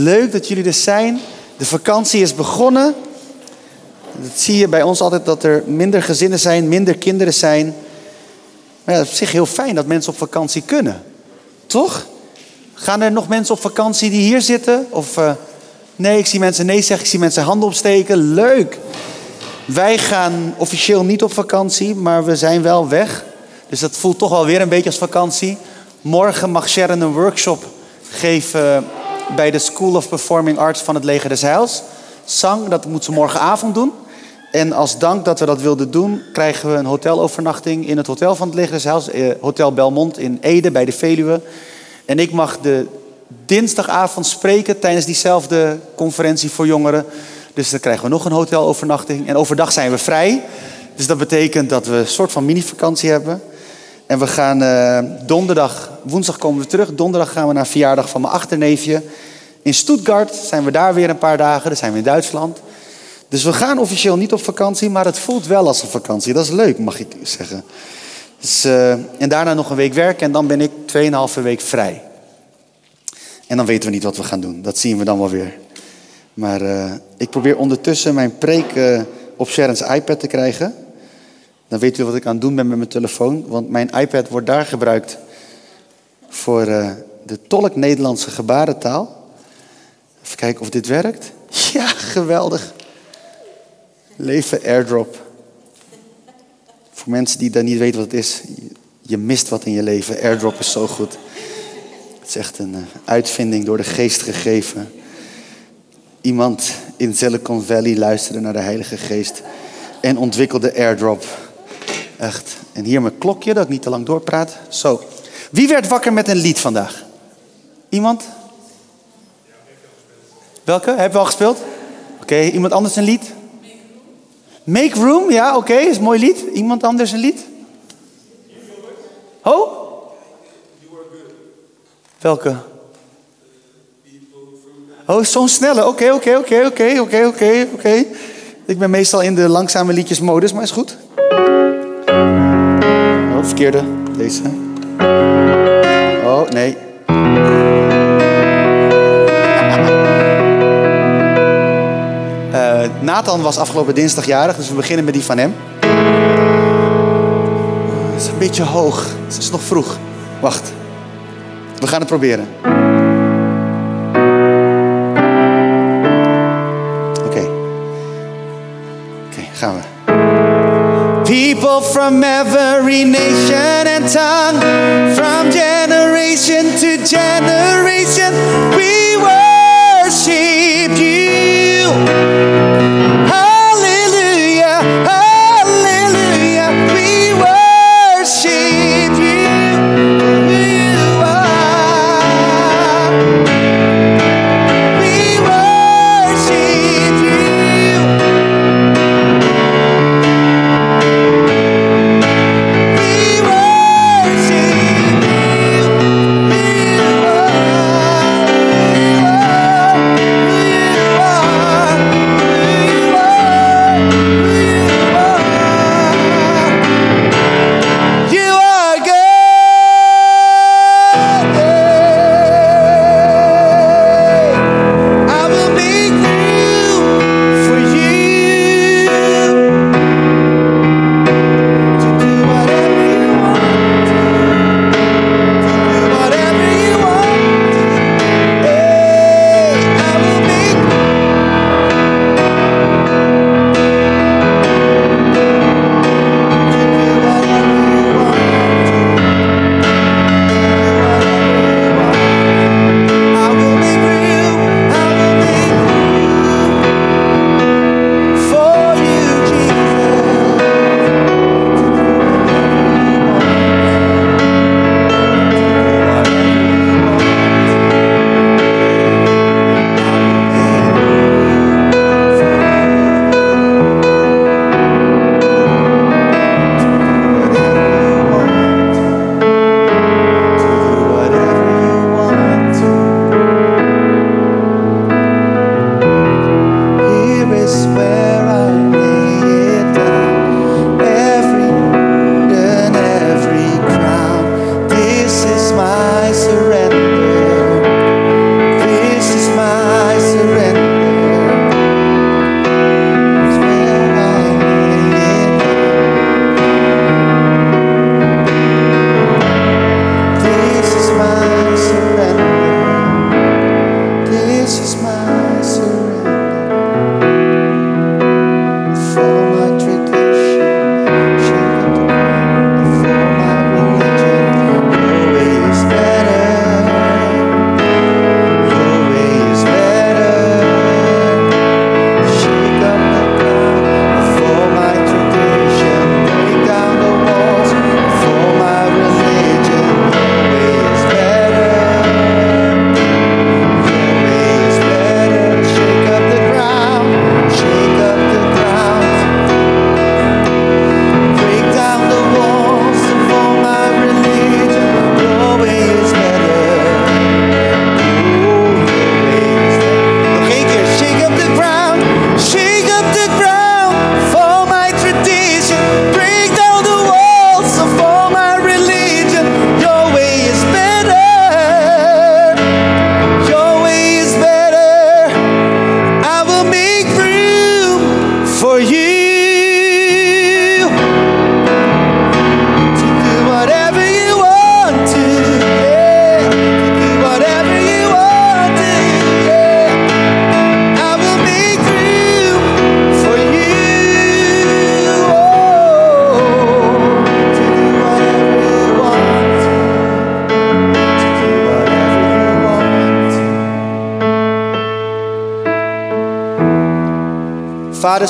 Leuk dat jullie er zijn. De vakantie is begonnen. Dat zie je bij ons altijd dat er minder gezinnen zijn, minder kinderen zijn. Maar het is op zich heel fijn dat mensen op vakantie kunnen. Toch? Gaan er nog mensen op vakantie die hier zitten? Of uh, nee, ik zie mensen nee zeggen, ik zie mensen handen opsteken. Leuk. Wij gaan officieel niet op vakantie, maar we zijn wel weg. Dus dat voelt toch wel weer een beetje als vakantie. Morgen mag Sharon een workshop geven bij de School of Performing Arts van het Leger des Heils. Zang, dat moet ze morgenavond doen. En als dank dat we dat wilden doen, krijgen we een hotelovernachting in het hotel van het Leger des Heils. Eh, hotel Belmont in Ede bij de Veluwe. En ik mag de dinsdagavond spreken tijdens diezelfde conferentie voor jongeren. Dus dan krijgen we nog een hotelovernachting. En overdag zijn we vrij. Dus dat betekent dat we een soort van mini-vakantie hebben. En we gaan uh, donderdag, woensdag komen we terug. Donderdag gaan we naar verjaardag van mijn achterneefje. In Stuttgart zijn we daar weer een paar dagen. Dan zijn we in Duitsland. Dus we gaan officieel niet op vakantie, maar het voelt wel als een vakantie. Dat is leuk, mag ik zeggen. Dus, uh, en daarna nog een week werken en dan ben ik 2,5 week vrij. En dan weten we niet wat we gaan doen. Dat zien we dan wel weer. Maar uh, ik probeer ondertussen mijn preek op Sharon's iPad te krijgen. Dan weet u wat ik aan het doen ben met mijn telefoon. Want mijn iPad wordt daar gebruikt voor uh, de tolk Nederlandse gebarentaal. Even kijken of dit werkt. Ja, geweldig. Leven airdrop. Voor mensen die daar niet weten wat het is. Je mist wat in je leven. Airdrop is zo goed. Het is echt een uitvinding door de geest gegeven. Iemand in Silicon Valley luisterde naar de Heilige Geest en ontwikkelde airdrop. Echt. En hier mijn klokje, dat ik niet te lang doorpraat. Zo. Wie werd wakker met een lied vandaag? Iemand? Welke? Heb je al gespeeld? Oké, iemand anders een lied? Make Room, ja, oké, is een mooi lied. Iemand anders een lied? Oh? Welke? Oh, zo'n snelle. Oké, oké, oké, oké, oké, oké, oké. Ik ben meestal in de langzame liedjesmodus, maar is goed. Verkeerde. Deze. Oh, nee. Uh, Nathan was afgelopen dinsdag jarig, dus we beginnen met die van hem. Het is een beetje hoog. Het is nog vroeg. Wacht. We gaan het proberen. From every nation and tongue, from generation to generation,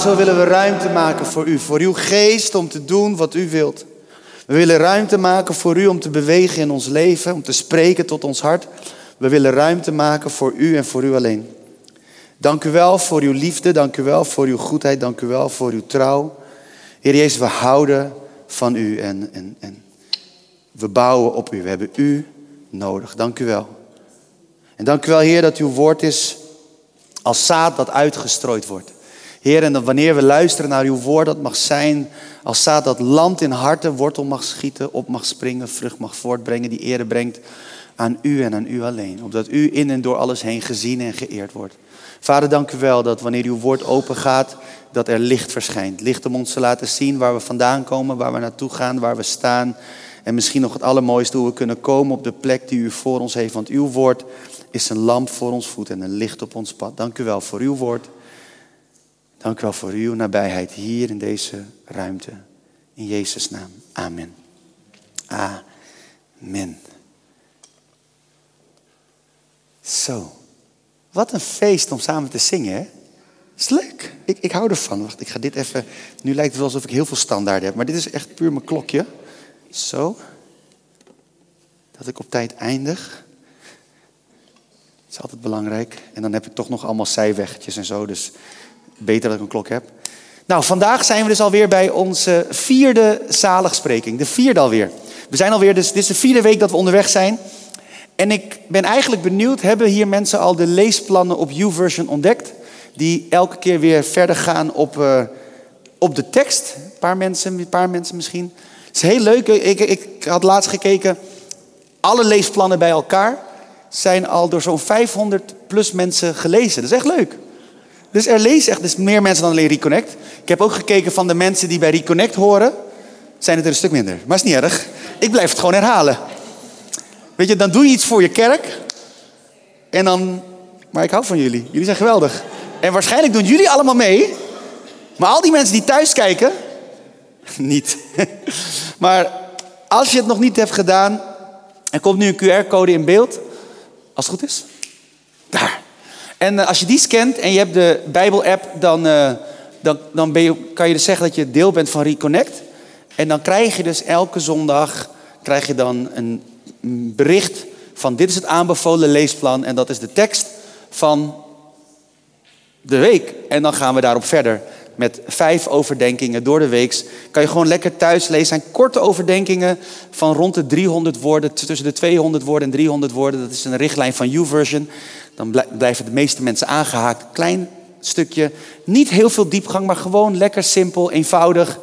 Zo willen we ruimte maken voor u, voor uw geest om te doen wat u wilt. We willen ruimte maken voor u om te bewegen in ons leven, om te spreken tot ons hart. We willen ruimte maken voor u en voor u alleen. Dank u wel voor uw liefde, dank u wel voor uw goedheid, dank u wel voor uw trouw. Heer Jezus, we houden van u en, en, en we bouwen op u. We hebben u nodig. Dank u wel. En dank u wel, Heer, dat uw woord is als zaad dat uitgestrooid wordt. Heer, en dat wanneer we luisteren naar uw woord, dat mag zijn als zaad dat land in harten, wortel mag schieten, op mag springen, vrucht mag voortbrengen, die ere brengt aan u en aan u alleen. Opdat u in en door alles heen gezien en geëerd wordt. Vader, dank u wel dat wanneer uw woord open gaat, dat er licht verschijnt. Licht om ons te laten zien waar we vandaan komen, waar we naartoe gaan, waar we staan. En misschien nog het allermooiste, hoe we kunnen komen op de plek die u voor ons heeft. Want uw woord is een lamp voor ons voet en een licht op ons pad. Dank u wel voor uw woord. Dank u wel voor uw nabijheid hier in deze ruimte. In Jezus' naam. Amen. Amen. Zo. Wat een feest om samen te zingen, hè? Is leuk. Ik, ik hou ervan. Wacht, ik ga dit even. Nu lijkt het wel alsof ik heel veel standaard heb, maar dit is echt puur mijn klokje. Zo. Dat ik op tijd eindig. Dat is altijd belangrijk. En dan heb ik toch nog allemaal zijweggetjes en zo. Dus beter dat ik een klok heb. Nou, vandaag zijn we dus alweer bij onze vierde zaligspreking. De vierde alweer. We zijn alweer, dus dit is de vierde week dat we onderweg zijn. En ik ben eigenlijk benieuwd, hebben hier mensen al de leesplannen op YouVersion ontdekt? Die elke keer weer verder gaan op, uh, op de tekst. Een paar mensen, een paar mensen misschien. Het is heel leuk. Ik, ik had laatst gekeken. Alle leesplannen bij elkaar zijn al door zo'n 500 plus mensen gelezen. Dat is echt leuk. Dus er lezen echt dus meer mensen dan alleen Reconnect. Ik heb ook gekeken van de mensen die bij Reconnect horen. Zijn het er een stuk minder. Maar is niet erg. Ik blijf het gewoon herhalen. Weet je, dan doe je iets voor je kerk. En dan. Maar ik hou van jullie. Jullie zijn geweldig. En waarschijnlijk doen jullie allemaal mee. Maar al die mensen die thuis kijken. niet. maar als je het nog niet hebt gedaan. Er komt nu een QR-code in beeld. Als het goed is. Daar. En eh, als je die scant en je hebt de Bijbel-app, dan, uh, dan, dan ben je, kan je dus zeggen dat je deel bent van Reconnect. En dan krijg je dus elke zondag krijg je dan een bericht van dit is het aanbevolen leesplan en dat is de tekst van de week. En dan gaan we daarop verder met vijf overdenkingen door de week. Kan je gewoon lekker thuis lezen. zijn korte overdenkingen van rond de 300 woorden, tussen de 200 woorden en 300 woorden. Dat is een richtlijn van YouVersion. Dan blijven de meeste mensen aangehaakt. Klein stukje, niet heel veel diepgang, maar gewoon lekker simpel, eenvoudig.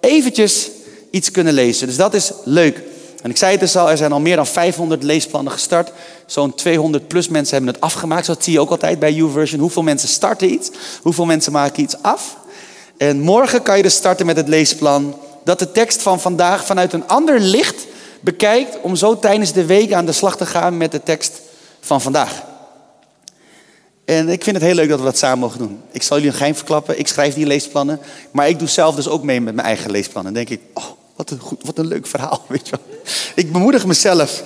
Eventjes iets kunnen lezen. Dus dat is leuk. En ik zei het dus al, er zijn al meer dan 500 leesplannen gestart. Zo'n 200 plus mensen hebben het afgemaakt. Zo zie je ook altijd bij YouVersion. Hoeveel mensen starten iets? Hoeveel mensen maken iets af? En morgen kan je dus starten met het leesplan. Dat de tekst van vandaag vanuit een ander licht bekijkt. Om zo tijdens de week aan de slag te gaan met de tekst van vandaag. En ik vind het heel leuk dat we dat samen mogen doen. Ik zal jullie een geheim verklappen. Ik schrijf die leesplannen. Maar ik doe zelf dus ook mee met mijn eigen leesplannen. Dan denk ik, oh, wat een, goed, wat een leuk verhaal. Weet je wel. Ik bemoedig mezelf.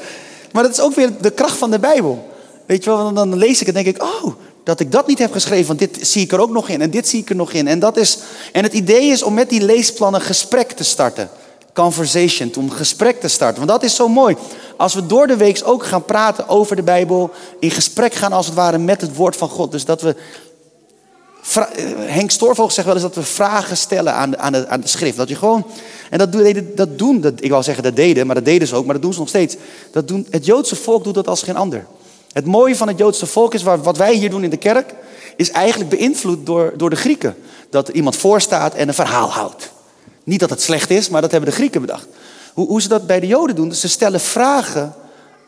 Maar dat is ook weer de kracht van de Bijbel. Weet je wel, dan lees ik het en denk ik, oh, dat ik dat niet heb geschreven, want dit zie ik er ook nog in en dit zie ik er nog in. En, dat is, en het idee is om met die leesplannen gesprek te starten. Conversation, om gesprek te starten. Want dat is zo mooi. Als we door de week ook gaan praten over de Bijbel, in gesprek gaan als het ware met het woord van God. Dus dat we Henk Stoorvogel zegt wel eens dat we vragen stellen aan de, aan de, aan de schrift. Dat je gewoon, en dat, deden, dat doen, dat, ik wil zeggen dat deden, maar dat deden ze ook, maar dat doen ze nog steeds. Dat doen, het Joodse volk doet dat als geen ander. Het mooie van het Joodse volk is, wat wij hier doen in de kerk, is eigenlijk beïnvloed door, door de Grieken. Dat iemand voorstaat en een verhaal houdt. Niet dat het slecht is, maar dat hebben de Grieken bedacht. Hoe, hoe ze dat bij de Joden doen, dus ze stellen vragen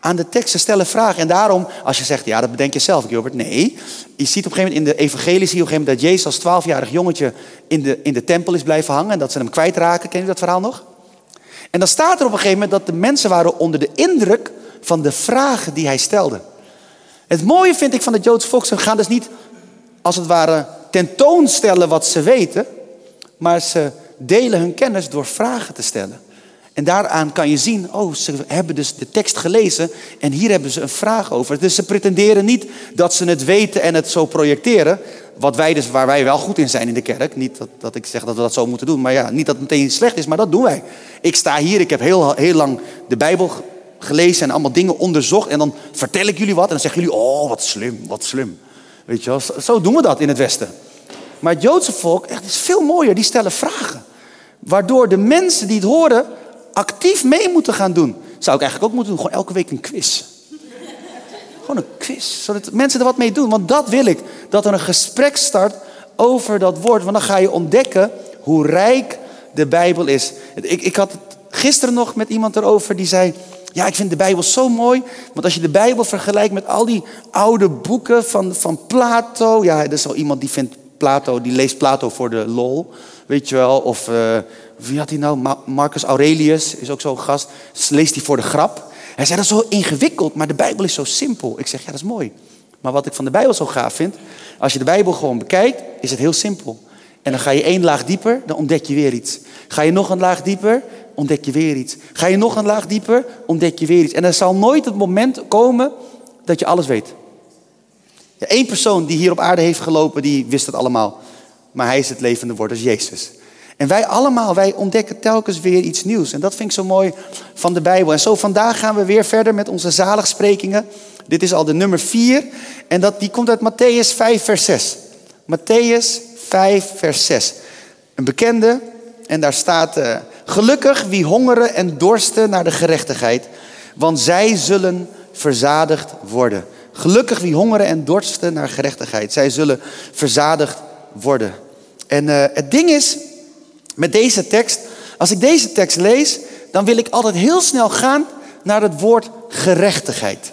aan de tekst, ze stellen vragen. En daarom, als je zegt, ja, dat bedenk je zelf, Gilbert. Nee, je ziet op een gegeven moment in de evangelie, zie je op een gegeven moment dat Jezus als twaalfjarig jongetje in de, in de tempel is blijven hangen. En dat ze hem kwijtraken. Ken je dat verhaal nog? En dan staat er op een gegeven moment dat de mensen waren onder de indruk van de vragen die hij stelde. Het mooie vind ik van het Joodse volk, ze gaan dus niet als het ware tentoonstellen wat ze weten, maar ze delen hun kennis door vragen te stellen. En daaraan kan je zien, oh, ze hebben dus de tekst gelezen en hier hebben ze een vraag over. Dus ze pretenderen niet dat ze het weten en het zo projecteren. Wat wij dus, waar wij wel goed in zijn in de kerk. Niet dat, dat ik zeg dat we dat zo moeten doen. Maar ja, niet dat het meteen slecht is, maar dat doen wij. Ik sta hier, ik heb heel, heel lang de Bijbel gelezen en allemaal dingen onderzocht. En dan vertel ik jullie wat en dan zeggen jullie, oh wat slim, wat slim. Weet je wel, zo doen we dat in het Westen. Maar het Joodse volk echt, is veel mooier, die stellen vragen. Waardoor de mensen die het horen actief mee moeten gaan doen. Zou ik eigenlijk ook moeten doen, gewoon elke week een quiz. Gewoon een quiz, zodat mensen er wat mee doen. Want dat wil ik, dat er een gesprek start over dat woord. Want dan ga je ontdekken hoe rijk de Bijbel is. Ik, ik had het gisteren nog met iemand erover die zei... Ja, ik vind de Bijbel zo mooi. Want als je de Bijbel vergelijkt met al die oude boeken van, van Plato. Ja, er is al iemand die vindt Plato, die leest Plato voor de lol. Weet je wel. Of uh, wie had hij nou? Marcus Aurelius is ook zo'n gast. Leest hij voor de grap. Hij zei dat is zo ingewikkeld, maar de Bijbel is zo simpel. Ik zeg ja, dat is mooi. Maar wat ik van de Bijbel zo gaaf vind. Als je de Bijbel gewoon bekijkt, is het heel simpel. En dan ga je één laag dieper, dan ontdek je weer iets. Ga je nog een laag dieper, ontdek je weer iets. Ga je nog een laag dieper, ontdek je weer iets. En er zal nooit het moment komen dat je alles weet. Eén persoon die hier op aarde heeft gelopen, die wist het allemaal. Maar hij is het levende woord, dat Jezus. En wij allemaal, wij ontdekken telkens weer iets nieuws. En dat vind ik zo mooi van de Bijbel. En zo vandaag gaan we weer verder met onze zaligsprekingen. Dit is al de nummer 4. En dat, die komt uit Matthäus 5, vers 6. Matthäus 5, vers 6. Een bekende. En daar staat... Uh, Gelukkig wie hongeren en dorsten naar de gerechtigheid. Want zij zullen verzadigd worden. Gelukkig wie hongeren en dorsten naar gerechtigheid. Zij zullen verzadigd worden. En uh, het ding is, met deze tekst, als ik deze tekst lees, dan wil ik altijd heel snel gaan naar het woord gerechtigheid.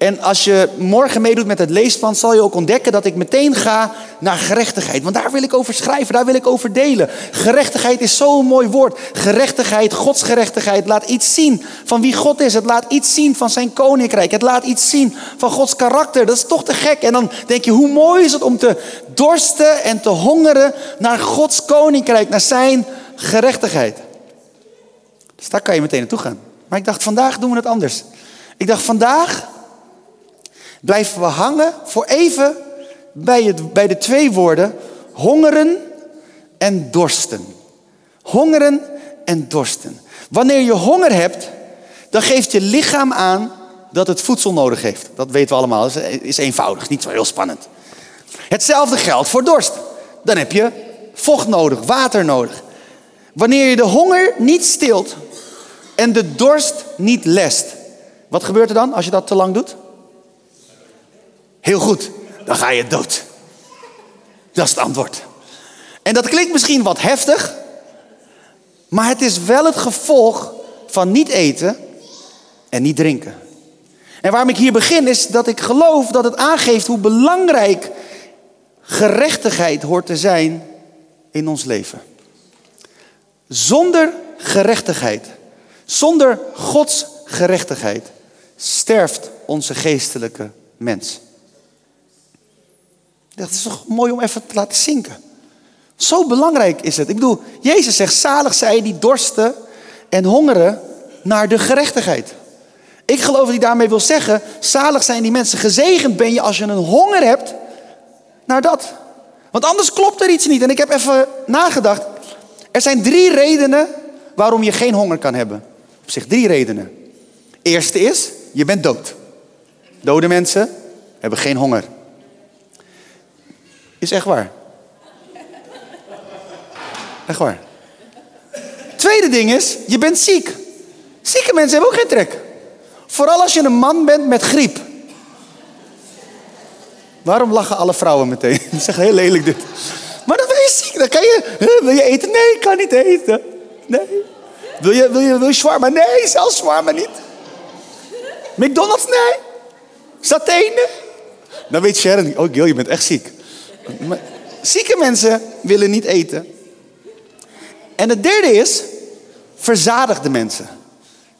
En als je morgen meedoet met het leesplan, zal je ook ontdekken dat ik meteen ga naar gerechtigheid. Want daar wil ik over schrijven, daar wil ik over delen. Gerechtigheid is zo'n mooi woord. Gerechtigheid, Gods gerechtigheid, laat iets zien van wie God is. Het laat iets zien van zijn koninkrijk. Het laat iets zien van Gods karakter. Dat is toch te gek. En dan denk je, hoe mooi is het om te dorsten en te hongeren naar Gods koninkrijk, naar zijn gerechtigheid. Dus daar kan je meteen naartoe gaan. Maar ik dacht, vandaag doen we het anders. Ik dacht, vandaag blijven we hangen voor even bij, het, bij de twee woorden hongeren en dorsten. Hongeren en dorsten. Wanneer je honger hebt, dan geeft je lichaam aan dat het voedsel nodig heeft. Dat weten we allemaal, dat is eenvoudig, niet zo heel spannend. Hetzelfde geldt voor dorst. Dan heb je vocht nodig, water nodig. Wanneer je de honger niet stilt en de dorst niet lest, wat gebeurt er dan als je dat te lang doet? Heel goed, dan ga je dood. Dat is het antwoord. En dat klinkt misschien wat heftig, maar het is wel het gevolg van niet eten en niet drinken. En waarom ik hier begin is dat ik geloof dat het aangeeft hoe belangrijk gerechtigheid hoort te zijn in ons leven. Zonder gerechtigheid, zonder Gods gerechtigheid, sterft onze geestelijke mens. Dat is toch mooi om even te laten zinken. Zo belangrijk is het. Ik bedoel, Jezus zegt, zalig zij die dorsten en hongeren naar de gerechtigheid. Ik geloof dat hij daarmee wil zeggen, zalig zijn die mensen. Gezegend ben je als je een honger hebt naar dat. Want anders klopt er iets niet. En ik heb even nagedacht. Er zijn drie redenen waarom je geen honger kan hebben. Op zich drie redenen. Eerste is, je bent dood. Dode mensen hebben geen honger. Is echt waar. Echt waar. Tweede ding is, je bent ziek. Zieke mensen hebben ook geen trek. Vooral als je een man bent met griep. Waarom lachen alle vrouwen meteen? Die zeggen heel lelijk dit. Maar dan ben je ziek. Dan kan je, wil je eten? Nee, ik kan niet eten. Nee. Wil je, wil je, wil je? Nee, zelfs shawarma niet. McDonald's? Nee. Saté? Nee. Dan weet Sharon, oh Gil, je bent echt ziek. Zieke mensen willen niet eten. En het derde is verzadigde mensen.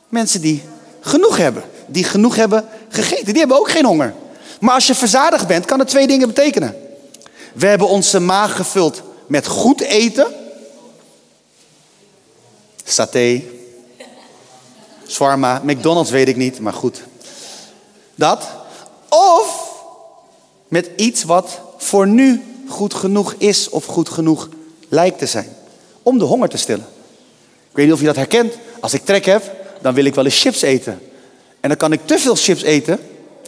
Mensen die genoeg hebben. Die genoeg hebben gegeten. Die hebben ook geen honger. Maar als je verzadigd bent, kan het twee dingen betekenen. We hebben onze maag gevuld met goed eten. Saté. Swarma. McDonald's weet ik niet, maar goed. Dat. Of met iets wat voor nu goed genoeg is of goed genoeg lijkt te zijn. Om de honger te stillen. Ik weet niet of je dat herkent. Als ik trek heb, dan wil ik wel eens chips eten. En dan kan ik te veel chips eten,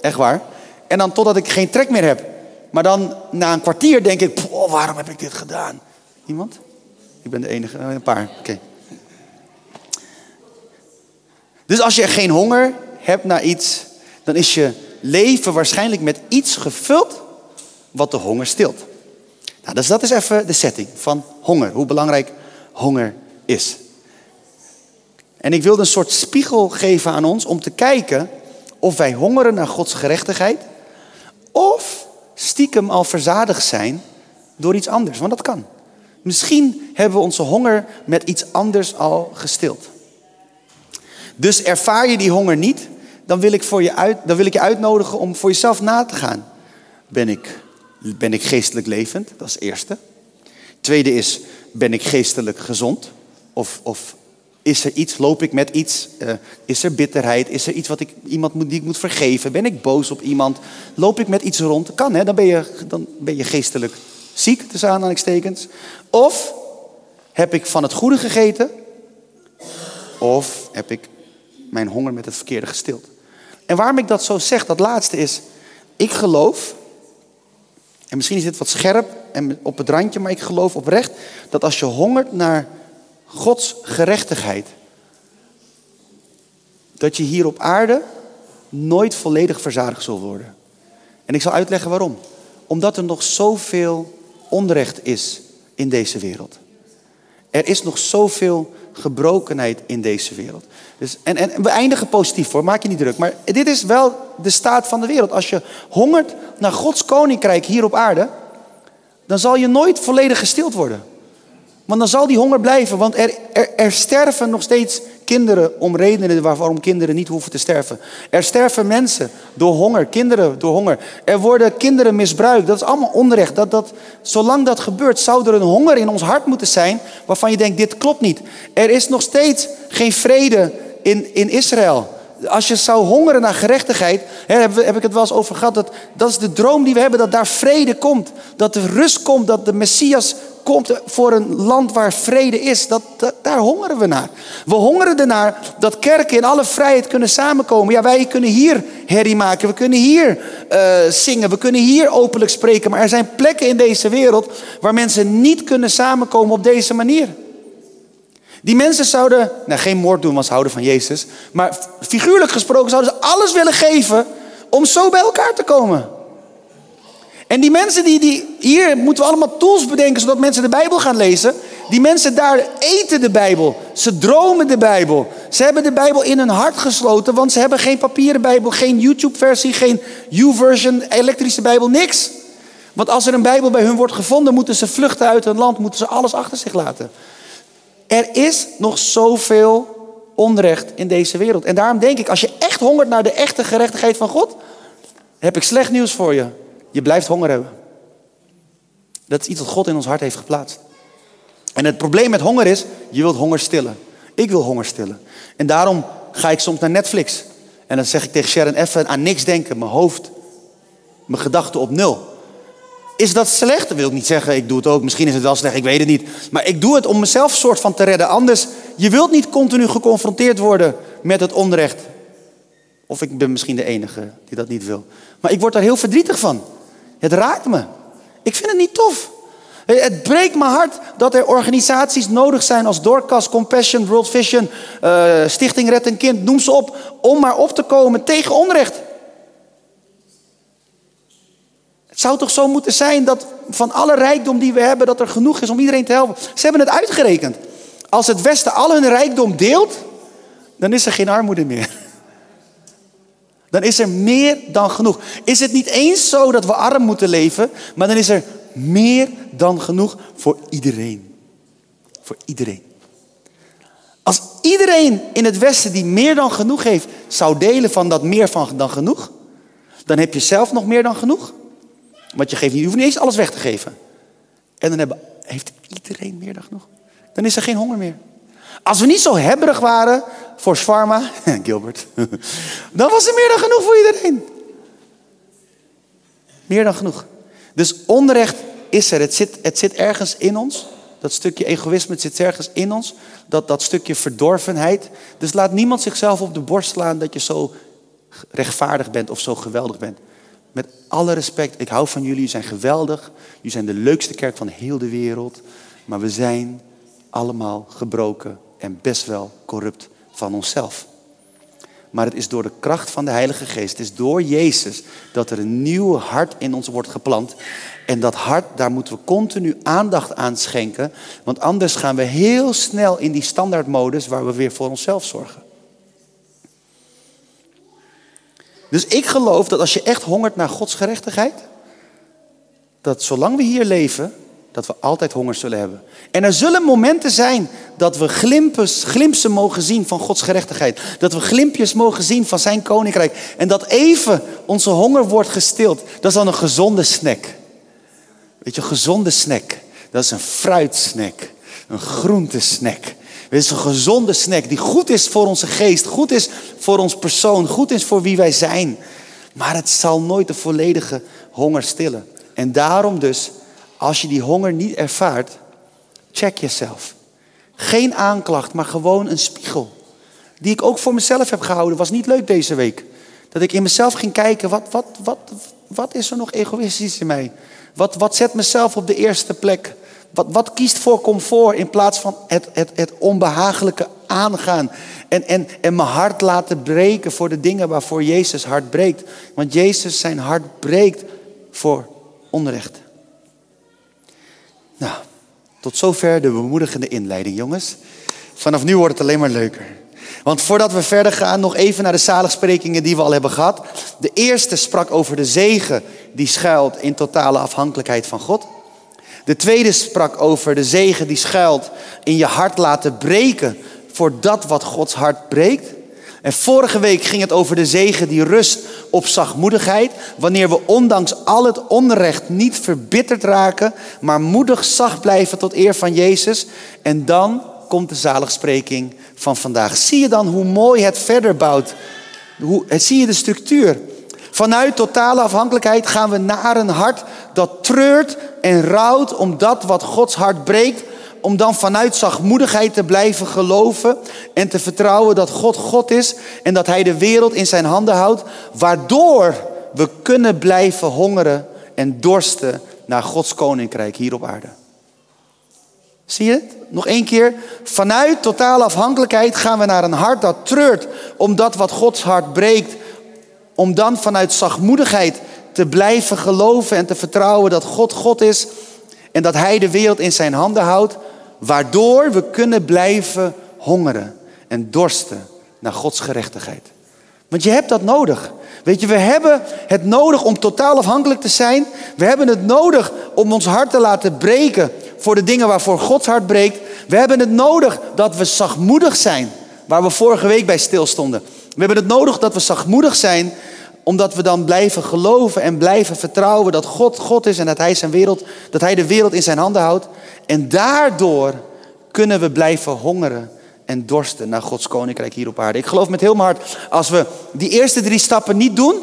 echt waar. En dan totdat ik geen trek meer heb. Maar dan na een kwartier denk ik, oh, waarom heb ik dit gedaan? Iemand? Ik ben de enige, eh, een paar. Oké. Dus als je geen honger hebt naar iets, dan is je leven waarschijnlijk met iets gevuld wat de honger stilt. Nou, dus dat is even de setting van honger. Hoe belangrijk honger is. En ik wilde een soort spiegel geven aan ons om te kijken of wij hongeren naar Gods gerechtigheid. Of stiekem al verzadigd zijn door iets anders. Want dat kan. Misschien hebben we onze honger met iets anders al gestild. Dus ervaar je die honger niet, dan wil ik, voor je, uit, dan wil ik je uitnodigen om voor jezelf na te gaan. Ben ik, ben ik geestelijk levend? Dat is het eerste. Tweede is, ben ik geestelijk gezond? Of, of is er iets, loop ik met iets? Uh, is er bitterheid? Is er iets wat ik iemand moet, die ik moet vergeven? Ben ik boos op iemand? Loop ik met iets rond? Kan hè, dan ben je, dan ben je geestelijk ziek, tussen aanhalingstekens. Of heb ik van het goede gegeten? Of heb ik mijn honger met het verkeerde gestild? En waarom ik dat zo zeg, dat laatste is, ik geloof, en misschien is dit wat scherp en op het randje, maar ik geloof oprecht dat als je hongert naar Gods gerechtigheid, dat je hier op aarde nooit volledig verzadigd zult worden. En ik zal uitleggen waarom. Omdat er nog zoveel onrecht is in deze wereld. Er is nog zoveel gebrokenheid in deze wereld. Dus, en, en we eindigen positief hoor, maak je niet druk. Maar dit is wel de staat van de wereld. Als je hongert naar Gods koninkrijk hier op aarde, dan zal je nooit volledig gestild worden. Want dan zal die honger blijven, want er, er, er, sterven nog steeds kinderen om redenen waarom kinderen niet hoeven te sterven. Er sterven mensen door honger, kinderen door honger. Er worden kinderen misbruikt, dat is allemaal onrecht. Dat, dat, zolang dat gebeurt, zou er een honger in ons hart moeten zijn waarvan je denkt, dit klopt niet. Er is nog steeds geen vrede in, in Israël. Als je zou hongeren naar gerechtigheid, hè, heb, heb, ik het wel eens over gehad, dat, dat is de droom die we hebben, dat daar vrede komt. Dat er rust komt, dat de Messias komt voor een land waar vrede is. Dat, daar hongeren we naar. We hongeren ernaar dat kerken in alle vrijheid kunnen samenkomen. Ja, wij kunnen hier herrie maken, we kunnen hier uh, zingen, we kunnen hier openlijk spreken. Maar er zijn plekken in deze wereld waar mensen niet kunnen samenkomen op deze manier. Die mensen zouden, nou geen moord doen, ze houden van Jezus. Maar figuurlijk gesproken zouden ze alles willen geven om zo bij elkaar te komen. En die mensen die, die, hier moeten we allemaal tools bedenken zodat mensen de Bijbel gaan lezen. Die mensen daar eten de Bijbel. Ze dromen de Bijbel. Ze hebben de Bijbel in hun hart gesloten, want ze hebben geen papieren Bijbel, geen YouTube-versie, geen U-version, elektrische Bijbel, niks. Want als er een Bijbel bij hun wordt gevonden, moeten ze vluchten uit hun land, moeten ze alles achter zich laten. Er is nog zoveel onrecht in deze wereld. En daarom denk ik, als je echt hongert naar de echte gerechtigheid van God, heb ik slecht nieuws voor je. Je blijft honger hebben. Dat is iets wat God in ons hart heeft geplaatst. En het probleem met honger is, je wilt honger stillen. Ik wil honger stillen. En daarom ga ik soms naar Netflix. En dan zeg ik tegen Sharon even aan niks denken. Mijn hoofd, mijn gedachten op nul. Is dat slecht? Dat wil ik niet zeggen. Ik doe het ook. Misschien is het wel slecht. Ik weet het niet. Maar ik doe het om mezelf soort van te redden. Anders, je wilt niet continu geconfronteerd worden met het onrecht. Of ik ben misschien de enige die dat niet wil. Maar ik word daar heel verdrietig van. Het raakt me. Ik vind het niet tof. Het breekt mijn hart dat er organisaties nodig zijn als Dorcas, Compassion, World Vision, uh, Stichting Red een Kind, noem ze op, om maar op te komen tegen onrecht. Het zou toch zo moeten zijn dat van alle rijkdom die we hebben, dat er genoeg is om iedereen te helpen. Ze hebben het uitgerekend. Als het Westen al hun rijkdom deelt, dan is er geen armoede meer. Dan is er meer dan genoeg. Is het niet eens zo dat we arm moeten leven, maar dan is er meer dan genoeg voor iedereen. Voor iedereen. Als iedereen in het Westen die meer dan genoeg heeft, zou delen van dat meer van dan genoeg, dan heb je zelf nog meer dan genoeg. Want je, geeft je hoeft niet eens alles weg te geven. En dan hebben, heeft iedereen meer dan genoeg. Dan is er geen honger meer. Als we niet zo hebberig waren voor Swarma, Gilbert, dan was er meer dan genoeg voor iedereen. Meer dan genoeg. Dus onrecht is er. Het zit, het zit ergens in ons. Dat stukje egoïsme zit ergens in ons. Dat, dat stukje verdorvenheid. Dus laat niemand zichzelf op de borst slaan dat je zo rechtvaardig bent of zo geweldig bent. Met alle respect, ik hou van jullie, jullie zijn geweldig. Jullie zijn de leukste kerk van heel de wereld. Maar we zijn allemaal gebroken en best wel corrupt van onszelf. Maar het is door de kracht van de Heilige Geest, het is door Jezus dat er een nieuw hart in ons wordt geplant. En dat hart, daar moeten we continu aandacht aan schenken. Want anders gaan we heel snel in die standaardmodus waar we weer voor onszelf zorgen. Dus ik geloof dat als je echt hongert naar Gods gerechtigheid, dat zolang we hier leven, dat we altijd honger zullen hebben. En er zullen momenten zijn dat we glimpes, glimpsen mogen zien van Gods gerechtigheid. Dat we glimpjes mogen zien van zijn koninkrijk. En dat even onze honger wordt gestild. Dat is dan een gezonde snack. Weet je, een gezonde snack. Dat is een fruitsnack. Een groentesnack. Het is een gezonde snack die goed is voor onze geest, goed is voor ons persoon, goed is voor wie wij zijn. Maar het zal nooit de volledige honger stillen. En daarom dus, als je die honger niet ervaart, check jezelf. Geen aanklacht, maar gewoon een spiegel. Die ik ook voor mezelf heb gehouden. Was niet leuk deze week. Dat ik in mezelf ging kijken, wat, wat, wat, wat is er nog egoïstisch in mij? Wat, wat zet mezelf op de eerste plek? Wat, wat kiest voor comfort in plaats van het, het, het onbehagelijke aangaan? En, en, en mijn hart laten breken voor de dingen waarvoor Jezus hart breekt. Want Jezus zijn hart breekt voor onrecht. Nou, tot zover de bemoedigende inleiding, jongens. Vanaf nu wordt het alleen maar leuker. Want voordat we verder gaan, nog even naar de zaligsprekingen die we al hebben gehad. De eerste sprak over de zegen die schuilt in totale afhankelijkheid van God. De tweede sprak over de zegen die schuilt in je hart laten breken voor dat wat Gods hart breekt. En vorige week ging het over de zegen die rust op zachtmoedigheid. Wanneer we ondanks al het onrecht niet verbitterd raken, maar moedig zacht blijven tot eer van Jezus. En dan komt de zaligspreking van vandaag. Zie je dan hoe mooi het verder bouwt? Hoe, zie je de structuur? Vanuit totale afhankelijkheid gaan we naar een hart dat treurt en rouwt om dat wat Gods hart breekt. Om dan vanuit zachtmoedigheid te blijven geloven en te vertrouwen dat God God is en dat Hij de wereld in zijn handen houdt. Waardoor we kunnen blijven hongeren en dorsten naar Gods koninkrijk hier op aarde. Zie je het? Nog één keer. Vanuit totale afhankelijkheid gaan we naar een hart dat treurt om dat wat Gods hart breekt. Om dan vanuit zachtmoedigheid te blijven geloven en te vertrouwen dat God God is en dat Hij de wereld in zijn handen houdt, waardoor we kunnen blijven hongeren en dorsten naar Gods gerechtigheid. Want je hebt dat nodig. Weet je, we hebben het nodig om totaal afhankelijk te zijn. We hebben het nodig om ons hart te laten breken voor de dingen waarvoor Gods hart breekt. We hebben het nodig dat we zachtmoedig zijn, waar we vorige week bij stilstonden. We hebben het nodig dat we zachtmoedig zijn omdat we dan blijven geloven en blijven vertrouwen dat God God is en dat Hij, zijn wereld, dat hij de wereld in zijn handen houdt. En daardoor kunnen we blijven hongeren en dorsten naar Gods koninkrijk hier op aarde. Ik geloof met heel mijn hart, als we die eerste drie stappen niet doen,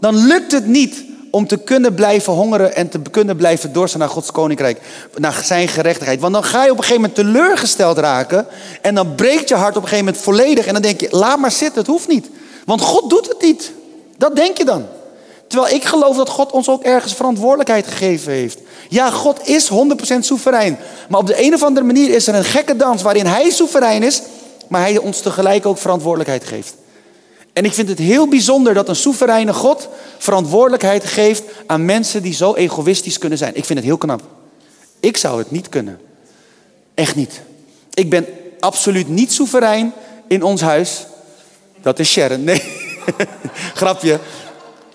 dan lukt het niet om te kunnen blijven hongeren en te kunnen blijven dorsten naar Gods koninkrijk, naar zijn gerechtigheid. Want dan ga je op een gegeven moment teleurgesteld raken en dan breekt je hart op een gegeven moment volledig en dan denk je, laat maar zitten, het hoeft niet. Want God doet het niet. Dat denk je dan. Terwijl ik geloof dat God ons ook ergens verantwoordelijkheid gegeven heeft. Ja, God is 100% soeverein. Maar op de een of andere manier is er een gekke dans waarin Hij soeverein is, maar Hij ons tegelijk ook verantwoordelijkheid geeft. En ik vind het heel bijzonder dat een soevereine God verantwoordelijkheid geeft aan mensen die zo egoïstisch kunnen zijn. Ik vind het heel knap. Ik zou het niet kunnen. Echt niet. Ik ben absoluut niet soeverein in ons huis. Dat is Sharon. Nee. Grapje.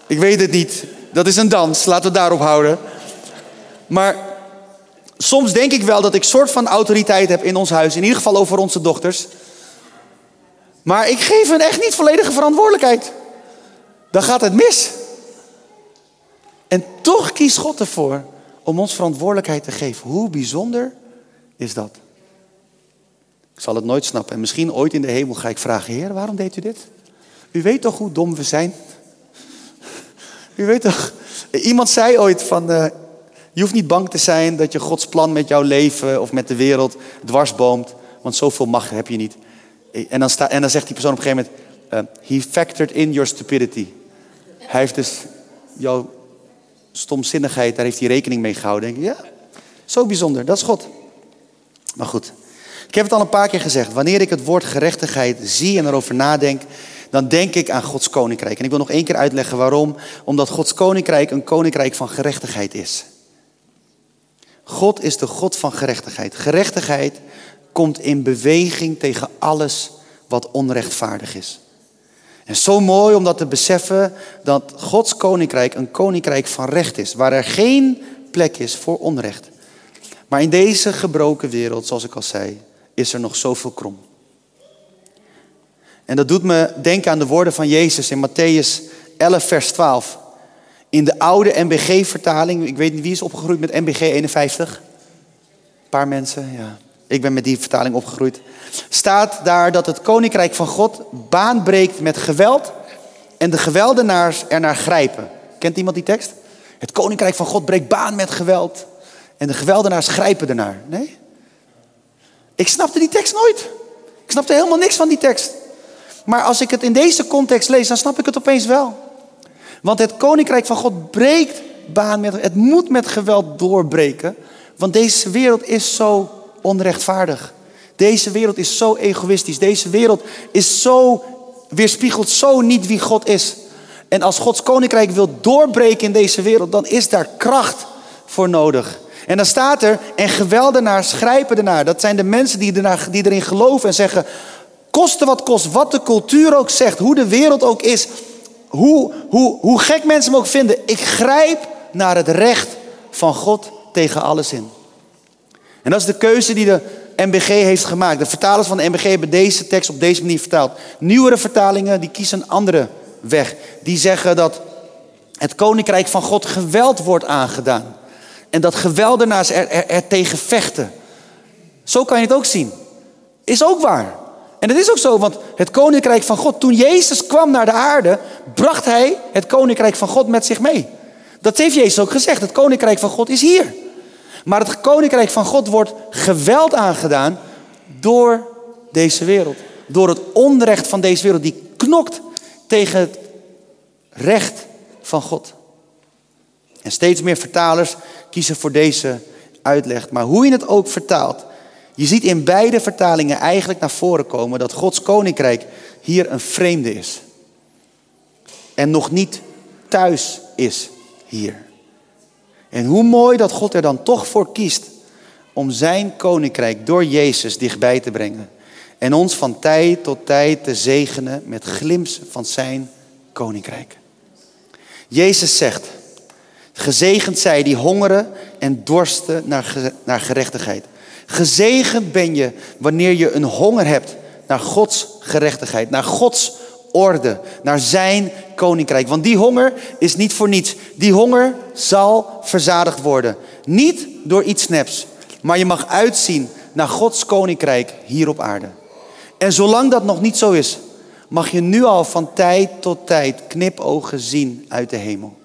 Ik weet het niet. Dat is een dans. Laten we daarop houden. Maar soms denk ik wel dat ik soort van autoriteit heb in ons huis. In ieder geval over onze dochters. Maar ik geef hen echt niet volledige verantwoordelijkheid. Dan gaat het mis. En toch kiest God ervoor om ons verantwoordelijkheid te geven. Hoe bijzonder is dat? Ik zal het nooit snappen. En misschien ooit in de hemel ga ik vragen: Heer, waarom deed u dit? U weet toch hoe dom we zijn? U weet toch? Iemand zei ooit van. Uh, Je hoeft niet bang te zijn dat je Gods plan met jouw leven of met de wereld dwarsboomt. Want zoveel macht heb je niet. En dan, sta, en dan zegt die persoon op een gegeven moment: uh, He factored in your stupidity. Hij heeft dus jouw stomzinnigheid, daar heeft hij rekening mee gehouden. Denk ik, ja, zo bijzonder, dat is God. Maar goed, ik heb het al een paar keer gezegd. Wanneer ik het woord gerechtigheid zie en erover nadenk, dan denk ik aan Gods koninkrijk. En ik wil nog één keer uitleggen waarom. Omdat Gods koninkrijk een koninkrijk van gerechtigheid is. God is de God van gerechtigheid. Gerechtigheid komt in beweging tegen alles wat onrechtvaardig is. En zo mooi om dat te beseffen dat Gods koninkrijk een koninkrijk van recht is, waar er geen plek is voor onrecht. Maar in deze gebroken wereld, zoals ik al zei, is er nog zoveel krom. En dat doet me denken aan de woorden van Jezus in Matthäus 11, vers 12. In de oude NBG-vertaling, ik weet niet wie is opgegroeid met NBG 51? Een paar mensen, ja. Ik ben met die vertaling opgegroeid. Staat daar dat het koninkrijk van God baan breekt met geweld en de geweldenaars ernaar grijpen. Kent iemand die tekst? Het koninkrijk van God breekt baan met geweld en de geweldenaars grijpen ernaar. Nee? Ik snapte die tekst nooit. Ik snapte helemaal niks van die tekst. Maar als ik het in deze context lees, dan snap ik het opeens wel. Want het koninkrijk van God breekt baan met. Het moet met geweld doorbreken. Want deze wereld is zo onrechtvaardig. Deze wereld is zo egoïstisch. Deze wereld is zo, weerspiegelt zo niet wie God is. En als Gods koninkrijk wil doorbreken in deze wereld, dan is daar kracht voor nodig. En dan staat er, en geweldenaars grijpen ernaar. Dat zijn de mensen die, ernaar, die erin geloven en zeggen, koste wat kost, wat de cultuur ook zegt, hoe de wereld ook is, hoe, hoe, hoe gek mensen me ook vinden. Ik grijp naar het recht van God tegen alles in. En dat is de keuze die de MBG heeft gemaakt. De vertalers van de MBG hebben deze tekst op deze manier vertaald. Nieuwere vertalingen die kiezen een andere weg. Die zeggen dat het koninkrijk van God geweld wordt aangedaan. En dat geweldenaars er, er, er tegen vechten. Zo kan je het ook zien. Is ook waar. En het is ook zo, want het koninkrijk van God, toen Jezus kwam naar de aarde, bracht hij het koninkrijk van God met zich mee. Dat heeft Jezus ook gezegd. Het koninkrijk van God is hier. Maar het koninkrijk van God wordt geweld aangedaan door deze wereld. Door het onrecht van deze wereld. Die knokt tegen het recht van God. En steeds meer vertalers kiezen voor deze uitleg. Maar hoe je het ook vertaalt. Je ziet in beide vertalingen eigenlijk naar voren komen dat Gods koninkrijk hier een vreemde is. En nog niet thuis is hier. En hoe mooi dat God er dan toch voor kiest om zijn koninkrijk door Jezus dichtbij te brengen. En ons van tijd tot tijd te zegenen met glimps van zijn koninkrijk. Jezus zegt, gezegend zij die hongeren en dorsten naar, naar gerechtigheid. Gezegend ben je wanneer je een honger hebt naar Gods gerechtigheid, naar Gods orde, naar zijn koninkrijk. Want die honger is niet voor niets. Die honger zal verzadigd worden. Niet door iets neps, maar je mag uitzien naar Gods koninkrijk hier op aarde. En zolang dat nog niet zo is, mag je nu al van tijd tot tijd knipogen zien uit de hemel.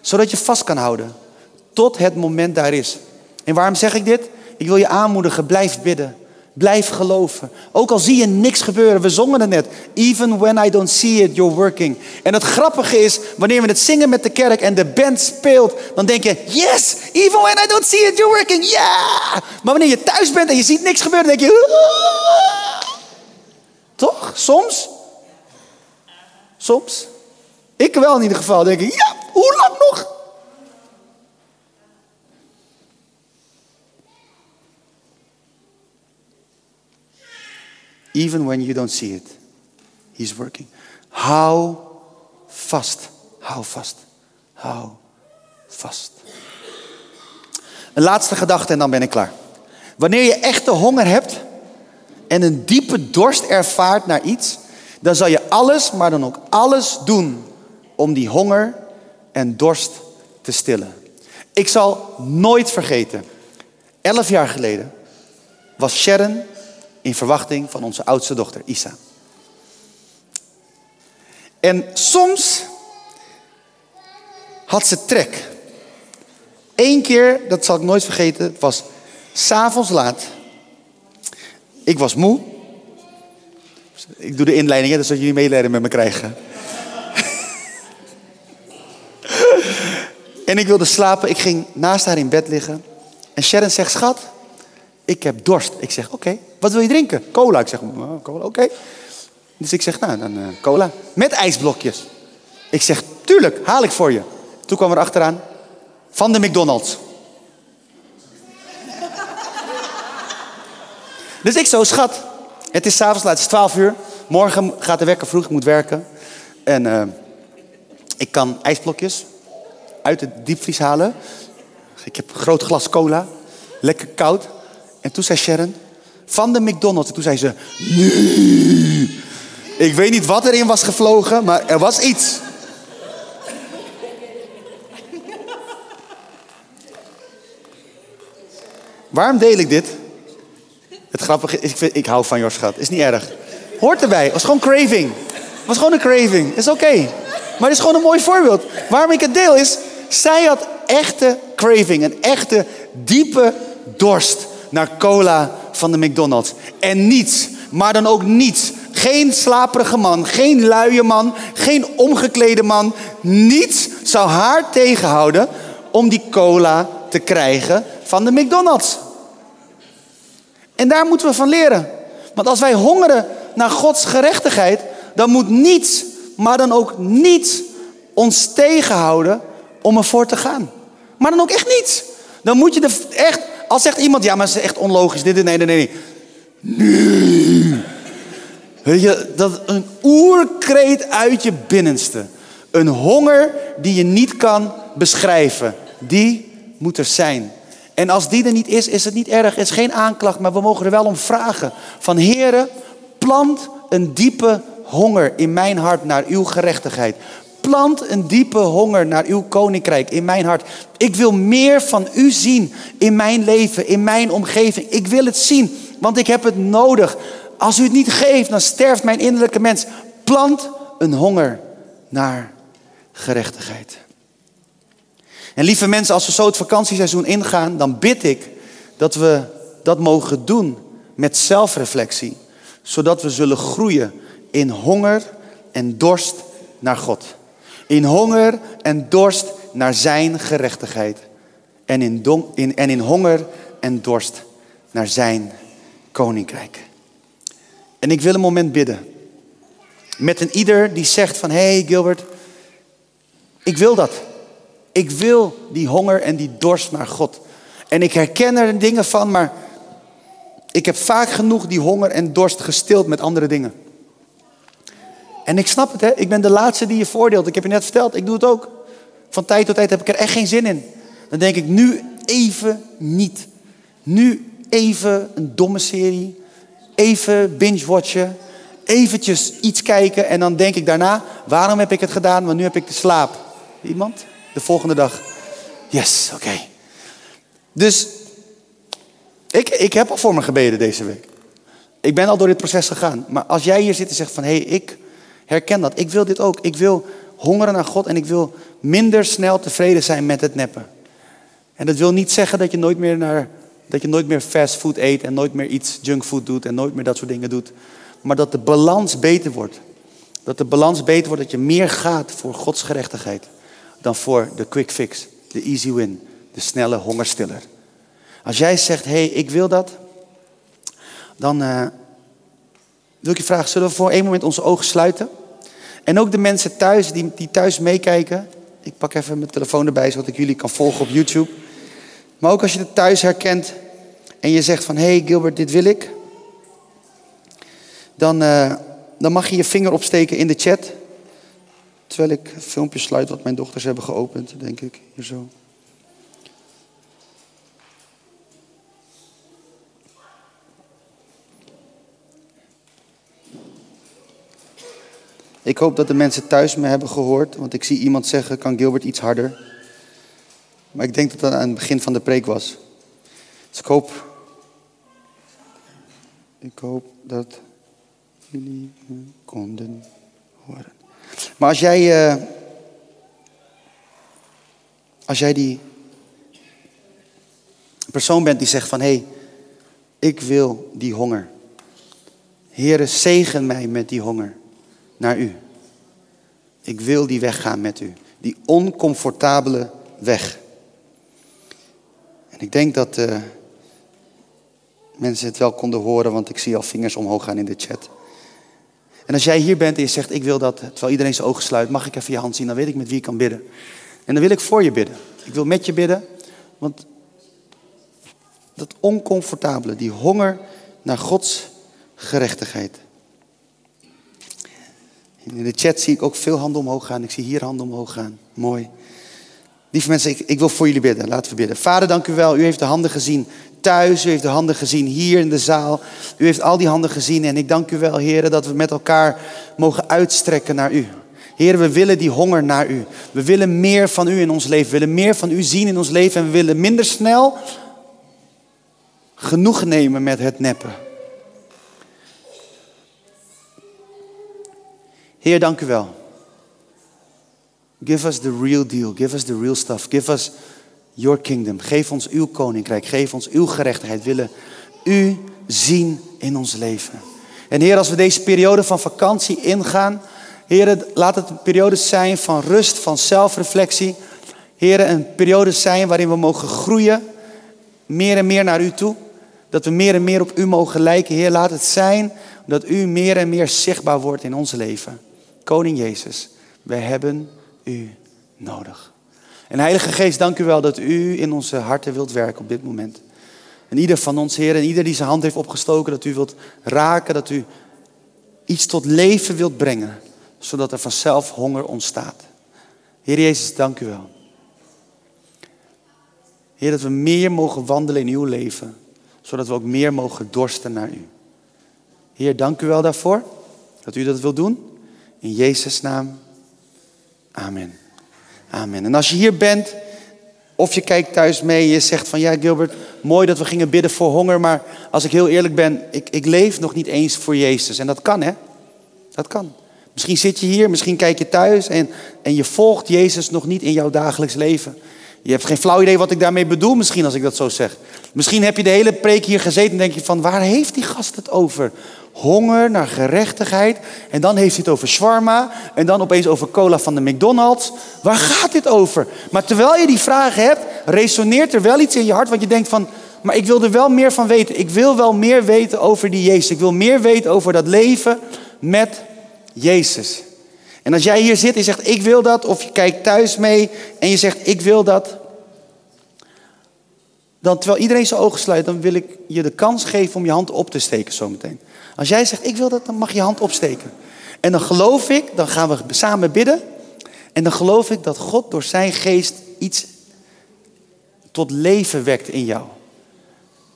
Zodat je vast kan houden tot het moment daar is. En waarom zeg ik dit? Ik wil je aanmoedigen, blijf bidden. Blijf geloven. Ook al zie je niks gebeuren. We zongen het net. Even when I don't see it, you're working. En het grappige is, wanneer we het zingen met de kerk en de band speelt, dan denk je, yes, even when I don't see it, you're working. Ja! Yeah! Maar wanneer je thuis bent en je ziet niks gebeuren, dan denk je, toch? Soms? Soms? Ik wel in ieder geval. denk ik, ja, hoe lang nog? Even when you don't see it, He's working. Hou vast. Hou vast. Hou vast. Een laatste gedachte en dan ben ik klaar. Wanneer je echte honger hebt en een diepe dorst ervaart naar iets, dan zal je alles, maar dan ook alles doen om die honger en dorst te stillen. Ik zal nooit vergeten, elf jaar geleden was Sharon in verwachting van onze oudste dochter, Isa. En soms had ze trek. Eén keer, dat zal ik nooit vergeten, het was s'avonds laat. Ik was moe. Ik doe de inleiding, hè, dus dat jullie medelijden met me krijgen. en ik wilde slapen. Ik ging naast haar in bed liggen. En Sharon zegt, schat, ik heb dorst. Ik zeg, oké, wat wil je drinken? Cola. Ik zeg, oh, cola, oké. Dus ik zeg, nou, dan uh, cola. Met ijsblokjes. Ik zeg, tuurlijk, haal ik voor je. Toen kwam er achteraan, van de McDonald's. dus ik zo, schat, het is s'avonds laat, het is 12 uur. Morgen gaat de wekker vroeg, ik moet werken. En uh, ik kan ijsblokjes uit het diepvries halen. Ik heb een groot glas cola, lekker koud. En toen zei Sharon, van de McDonald's. En toen zei ze, nee. Ik weet niet wat erin was gevlogen, maar er was iets. Waarom deel ik dit? Het grappige is, ik, ik hou van Jos schat. Is niet erg. Hoort erbij. Het was gewoon craving. Het was gewoon een craving. Is oké. Maar het is gewoon een mooi voorbeeld. Waarom ik het deel is, zij had echte craving. Een echte diepe dorst naar cola van de McDonald's. En niets, maar dan ook niets. Geen slaperige man, geen luie man, geen omgeklede man. Niets zou haar tegenhouden om die cola te krijgen van de McDonald's. En daar moeten we van leren. Want als wij hongeren naar Gods gerechtigheid, dan moet niets, maar dan ook niets ons tegenhouden om ervoor te gaan. Maar dan ook echt niets. Dan moet je er echt, als zegt iemand, ja, maar het is echt onlogisch, dit, nee, nee, nee. Nee. Weet je, dat een oerkreet uit je binnenste. Een honger die je niet kan beschrijven. Die moet er zijn. En als die er niet is, is het niet erg. Het is geen aanklacht, maar we mogen er wel om vragen. Van Heren, plant een diepe honger in mijn hart naar uw gerechtigheid. Plant een diepe honger naar uw koninkrijk in mijn hart. Ik wil meer van u zien in mijn leven, in mijn omgeving. Ik wil het zien, want ik heb het nodig. Als u het niet geeft, dan sterft mijn innerlijke mens. Plant een honger naar gerechtigheid. En lieve mensen, als we zo het vakantieseizoen ingaan, dan bid ik dat we dat mogen doen met zelfreflectie. Zodat we zullen groeien in honger en dorst naar God. In honger en dorst naar zijn gerechtigheid. En in, in, en in honger en dorst naar zijn koninkrijk. En ik wil een moment bidden. Met een ieder die zegt van, hé hey Gilbert, ik wil dat. Ik wil die honger en die dorst naar God. En ik herken er dingen van, maar ik heb vaak genoeg die honger en dorst gestild met andere dingen. En ik snap het, hè? ik ben de laatste die je voordeelt. Ik heb je net verteld, ik doe het ook. Van tijd tot tijd heb ik er echt geen zin in. Dan denk ik nu even niet. Nu even een domme serie. Even binge-watchen. Eventjes iets kijken en dan denk ik daarna, waarom heb ik het gedaan? Want nu heb ik de slaap. Iemand? De volgende dag. Yes, oké. Dus ik, ik heb al voor me gebeden deze week. Ik ben al door dit proces gegaan. Maar als jij hier zit en zegt van, hé, hey, ik herken dat. Ik wil dit ook. Ik wil hongeren naar God en ik wil minder snel tevreden zijn met het neppen. En dat wil niet zeggen dat je nooit meer naar, dat je nooit meer fast food eet en nooit meer iets junkfood doet en nooit meer dat soort dingen doet. Maar dat de balans beter wordt. Dat de balans beter wordt, dat je meer gaat voor Gods gerechtigheid dan voor de quick fix, de easy win, de snelle hongerstiller. Als jij zegt, hé, hey, ik wil dat, dan uh, wil ik je vragen, zullen we voor één moment onze ogen sluiten? En ook de mensen thuis, die, die thuis meekijken. Ik pak even mijn telefoon erbij, zodat ik jullie kan volgen op YouTube. Maar ook als je het thuis herkent en je zegt van, hé hey Gilbert, dit wil ik. Dan, uh, dan mag je je vinger opsteken in de chat. Terwijl ik een filmpje sluit wat mijn dochters hebben geopend, denk ik. Hier zo. Ik hoop dat de mensen thuis me hebben gehoord, want ik zie iemand zeggen, kan Gilbert iets harder? Maar ik denk dat dat aan het begin van de preek was. Dus ik hoop, ik hoop dat jullie me konden horen. Maar als jij, uh, als jij die persoon bent die zegt van hé, hey, ik wil die honger. Heere, zegen mij met die honger naar u. Ik wil die weg gaan met u. Die oncomfortabele weg. En ik denk dat uh, mensen het wel konden horen, want ik zie al vingers omhoog gaan in de chat. En als jij hier bent en je zegt, ik wil dat, terwijl iedereen zijn ogen sluit, mag ik even je hand zien, dan weet ik met wie ik kan bidden. En dan wil ik voor je bidden. Ik wil met je bidden, want dat oncomfortabele, die honger naar Gods gerechtigheid. In de chat zie ik ook veel handen omhoog gaan. Ik zie hier handen omhoog gaan. Mooi. Lieve mensen, ik, ik wil voor jullie bidden. Laten we bidden. Vader, dank u wel. U heeft de handen gezien thuis. U heeft de handen gezien hier in de zaal. U heeft al die handen gezien. En ik dank u wel, heren, dat we met elkaar mogen uitstrekken naar u. Heren, we willen die honger naar u. We willen meer van u in ons leven. We willen meer van u zien in ons leven. En we willen minder snel genoeg nemen met het neppen. Heer, dank u wel. Give us the real deal. Give us the real stuff. Give us your kingdom. Geef ons uw koninkrijk. Geef ons uw gerechtigheid. Willen u zien in ons leven. En Heer, als we deze periode van vakantie ingaan, Heer, laat het een periode zijn van rust, van zelfreflectie. Heer, een periode zijn waarin we mogen groeien, meer en meer naar u toe. Dat we meer en meer op u mogen lijken. Heer, laat het zijn dat u meer en meer zichtbaar wordt in ons leven. Koning Jezus, wij hebben u nodig. En Heilige Geest, dank u wel dat u in onze harten wilt werken op dit moment. En ieder van ons, Heer, en ieder die zijn hand heeft opgestoken, dat u wilt raken, dat u iets tot leven wilt brengen, zodat er vanzelf honger ontstaat. Heer Jezus, dank u wel. Heer, dat we meer mogen wandelen in uw leven, zodat we ook meer mogen dorsten naar u. Heer, dank u wel daarvoor, dat u dat wilt doen. In Jezus' naam. Amen. Amen. En als je hier bent, of je kijkt thuis mee, je zegt van ja Gilbert, mooi dat we gingen bidden voor honger, maar als ik heel eerlijk ben, ik, ik leef nog niet eens voor Jezus. En dat kan hè, dat kan. Misschien zit je hier, misschien kijk je thuis en, en je volgt Jezus nog niet in jouw dagelijks leven. Je hebt geen flauw idee wat ik daarmee bedoel misschien als ik dat zo zeg. Misschien heb je de hele preek hier gezeten en denk je van waar heeft die gast het over? Honger naar gerechtigheid. En dan heeft hij het over shawarma. En dan opeens over cola van de McDonald's. Waar gaat dit over? Maar terwijl je die vragen hebt, resoneert er wel iets in je hart. Want je denkt van, maar ik wil er wel meer van weten. Ik wil wel meer weten over die Jezus. Ik wil meer weten over dat leven met Jezus. En als jij hier zit en zegt, ik wil dat. Of je kijkt thuis mee en je zegt, ik wil dat. Dan terwijl iedereen zijn ogen sluit, dan wil ik je de kans geven om je hand op te steken zometeen. Als jij zegt, ik wil dat, dan mag je hand opsteken. En dan geloof ik, dan gaan we samen bidden. En dan geloof ik dat God door zijn geest iets tot leven wekt in jou.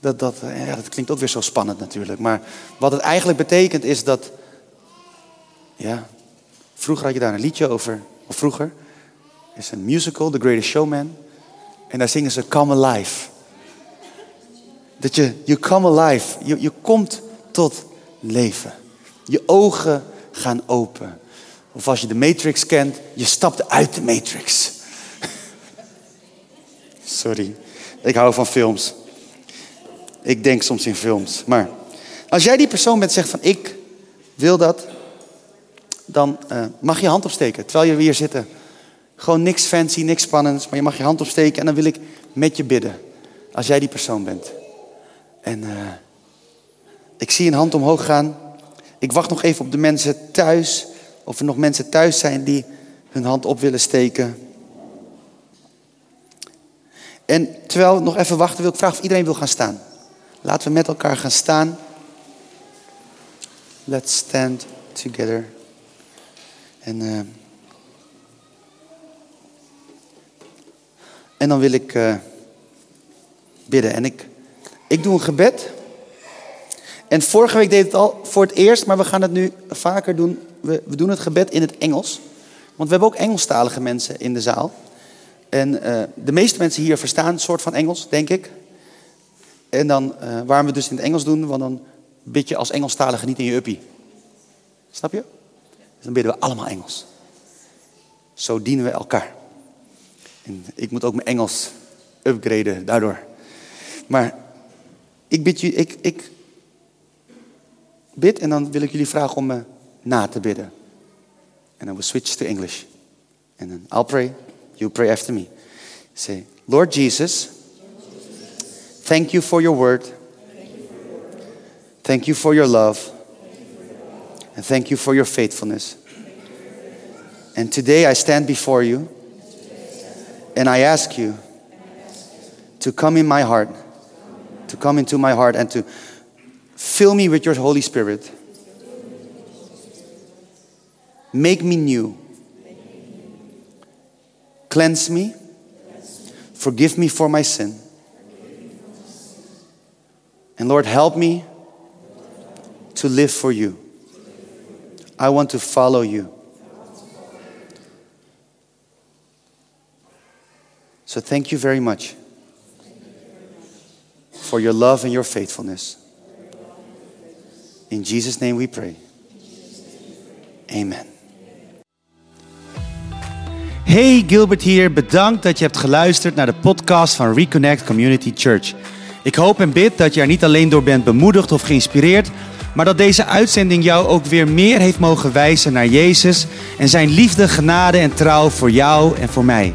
Dat, dat, ja, dat klinkt ook weer zo spannend natuurlijk. Maar wat het eigenlijk betekent is dat. Ja, vroeger had je daar een liedje over. Of vroeger. is een musical, The Greatest Showman. En daar zingen ze Come Alive. Dat je, you come alive. Je, je komt tot leven. Je ogen gaan open. Of als je de Matrix kent, je stapt uit de Matrix. Sorry, ik hou van films. Ik denk soms in films. Maar als jij die persoon bent zegt van ik wil dat, dan uh, mag je hand opsteken terwijl je weer zitten. Gewoon niks fancy, niks spannends, maar je mag je hand opsteken en dan wil ik met je bidden. Als jij die persoon bent. En uh, ik zie een hand omhoog gaan. Ik wacht nog even op de mensen thuis. Of er nog mensen thuis zijn die hun hand op willen steken. En terwijl we nog even wachten, wil ik vragen of iedereen wil gaan staan. Laten we met elkaar gaan staan. Let's stand together. En, uh, en dan wil ik uh, bidden. En ik, ik doe een gebed. En vorige week deed het al voor het eerst, maar we gaan het nu vaker doen. We, we doen het gebed in het Engels. Want we hebben ook Engelstalige mensen in de zaal. En uh, de meeste mensen hier verstaan een soort van Engels, denk ik. En dan, uh, waarom we dus in het Engels doen, want dan bid je als Engelstalige niet in je uppie. Snap je? Dus dan bidden we allemaal Engels. Zo dienen we elkaar. En ik moet ook mijn Engels upgraden daardoor. Maar ik bid, ik, ik bid en dan wil ik jullie vragen om me na te bidden. And I will switch to English. And then I'll pray, you pray after me. Say, Lord Jesus, thank you for your word. Thank you for your love. And thank you for your faithfulness. And today I stand before you and I ask you to come in my heart, to come into my heart and to fill me with your Holy Spirit. Make me new. Cleanse me. Forgive me for my sin. And Lord, help me to live for you. I want to follow you. So thank you very much your love and your faithfulness. In Jesus' name we pray. Amen. Hey, Gilbert hier. Bedankt dat je hebt geluisterd naar de podcast van Reconnect Community Church. Ik hoop en bid dat je er niet alleen door bent bemoedigd of geïnspireerd, maar dat deze uitzending jou ook weer meer heeft mogen wijzen naar Jezus en zijn liefde, genade en trouw voor jou en voor mij.